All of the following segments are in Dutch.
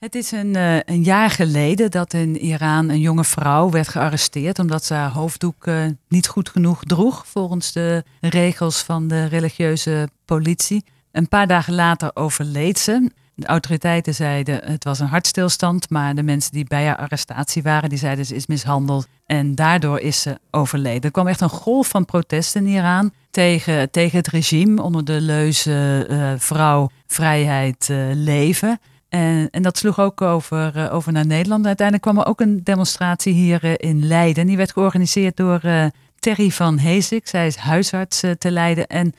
Het is een, uh, een, jaar geleden dat in Iran een jonge vrouw werd gearresteerd omdat ze haar hoofddoek uh, niet goed genoeg droeg volgens de regels van de religieuze politie. Een paar dagen later overleed ze. De autoriteiten zeiden het was een hartstilstand, maar de mensen die bij haar arrestatie waren, die zeiden ze is mishandeld. En daardoor is ze overleden. Er kwam echt een golf van protesten in Iran tegen, tegen het regime onder de leuze uh, vrouw, vrijheid, leven. En, en dat sloeg ook over, uh, over naar Nederland. Uiteindelijk kwam er ook een demonstratie hier uh, in Leiden. Die werd georganiseerd door uh, Terry van Heesik. Zij is huisarts te Leiden en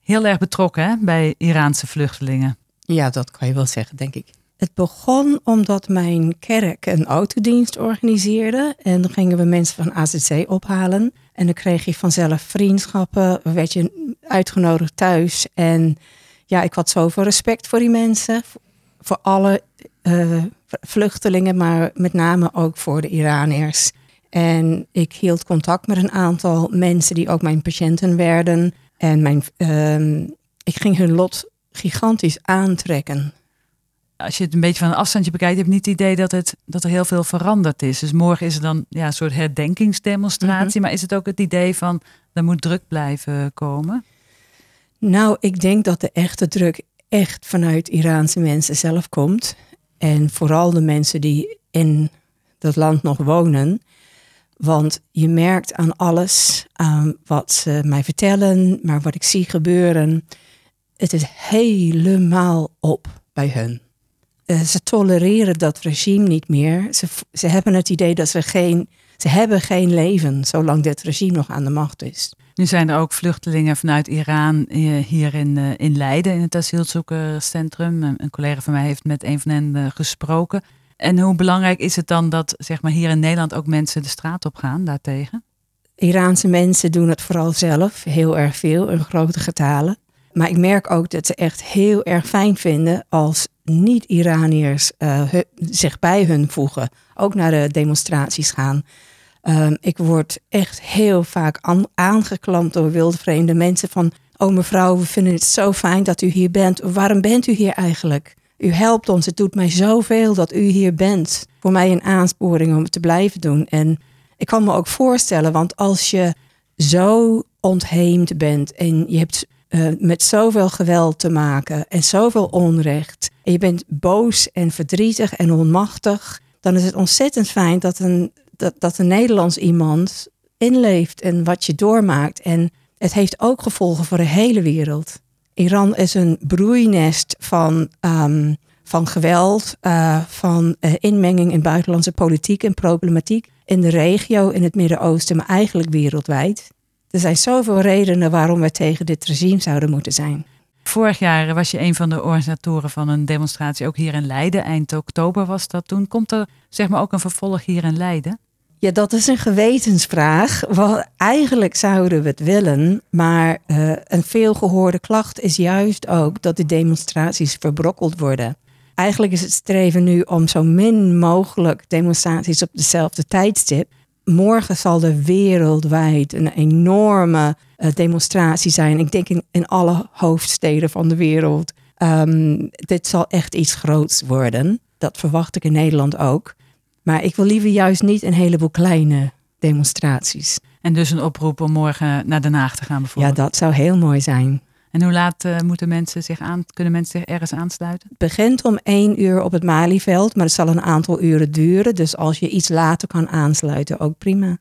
heel erg betrokken bij Iraanse vluchtelingen. Ja, dat kan je wel zeggen, denk ik. Het begon omdat mijn kerk een autodienst organiseerde. En dan gingen we mensen van AZC ophalen. En dan kreeg je vanzelf vriendschappen. werd je uitgenodigd thuis. En ja, ik had zoveel respect voor die mensen voor alle uh, vluchtelingen, maar met name ook voor de Iraniërs. En ik hield contact met een aantal mensen die ook mijn patiënten werden. En mijn, uh, ik ging hun lot gigantisch aantrekken. Als je het een beetje van een afstandje bekijkt, heb je niet het idee dat, het, dat er heel veel veranderd is. Dus morgen is er dan ja, een soort herdenkingsdemonstratie. Mhm. Maar is het ook het idee van er moet druk blijven komen? Nou, ik denk dat de echte druk echt vanuit Iraanse mensen zelf komt. En vooral de mensen die in dat land nog wonen. Want je merkt aan alles, wat ze mij vertellen, maar wat ik zie gebeuren. Het is helemaal op bij hun. Uh, ze tolereren dat regime niet meer. Ze, ze hebben het idee dat ze geen, ze hebben geen leven zolang dit regime nog aan de macht is. Nu zijn er ook vluchtelingen vanuit Iran eh, hier in, eh, in Leiden, in het asielzoekerscentrum. Een collega van mij heeft met een van hen eh, gesproken. En hoe belangrijk is het dan dat zeg maar, hier in Nederland ook mensen de straat op gaan daartegen? Iraanse mensen doen het vooral zelf, heel erg veel, in grote getalen. Maar ik merk ook dat ze echt heel erg fijn vinden als niet-Iraniërs zich bij hun voegen. Ook naar de demonstraties gaan. Um, ik word echt heel vaak aangeklampt door wildvreemde mensen van... Oh mevrouw, we vinden het zo fijn dat u hier bent. Waarom bent u hier eigenlijk? U helpt ons, het doet mij zoveel dat u hier bent. Voor mij een aansporing om het te blijven doen. En ik kan me ook voorstellen, want als je zo ontheemd bent... en je hebt uh, met zoveel geweld te maken en zoveel onrecht... en je bent boos en verdrietig en onmachtig... dan is het ontzettend fijn dat een dat, dat een Nederlands iemand inleeft en wat je doormaakt. En het heeft ook gevolgen voor de hele wereld. Iran is een broeinest van, um, van geweld, uh, van uh, inmenging in buitenlandse politiek en problematiek in de regio, in het Midden-Oosten, maar eigenlijk wereldwijd. Er zijn zoveel redenen waarom we tegen dit regime zouden moeten zijn. Vorig jaar was je een van de organisatoren van een demonstratie ook hier in Leiden. Eind oktober was dat toen. Komt er zeg maar ook een vervolg hier in Leiden? Ja, dat is een gewetensvraag. Wel, eigenlijk zouden we het willen, maar uh, een veelgehoorde klacht is juist ook dat de demonstraties verbrokkeld worden. Eigenlijk is het streven nu om zo min mogelijk demonstraties op dezelfde tijdstip. Morgen zal er wereldwijd een enorme uh, demonstratie zijn. Ik denk in, alle hoofdsteden van de wereld. Um, dit zal echt iets groots worden. Dat verwacht ik in Nederland ook. Maar ik wil liever juist niet een heleboel kleine demonstraties. En dus een oproep om morgen naar Den Haag te gaan bijvoorbeeld? Ja, dat zou heel mooi zijn. En hoe laat uh, moeten mensen zich aan, kunnen mensen zich ergens aansluiten? Het begint om één uur op het Malieveld, maar het zal een aantal uren duren. Dus als je iets later kan aansluiten, ook prima.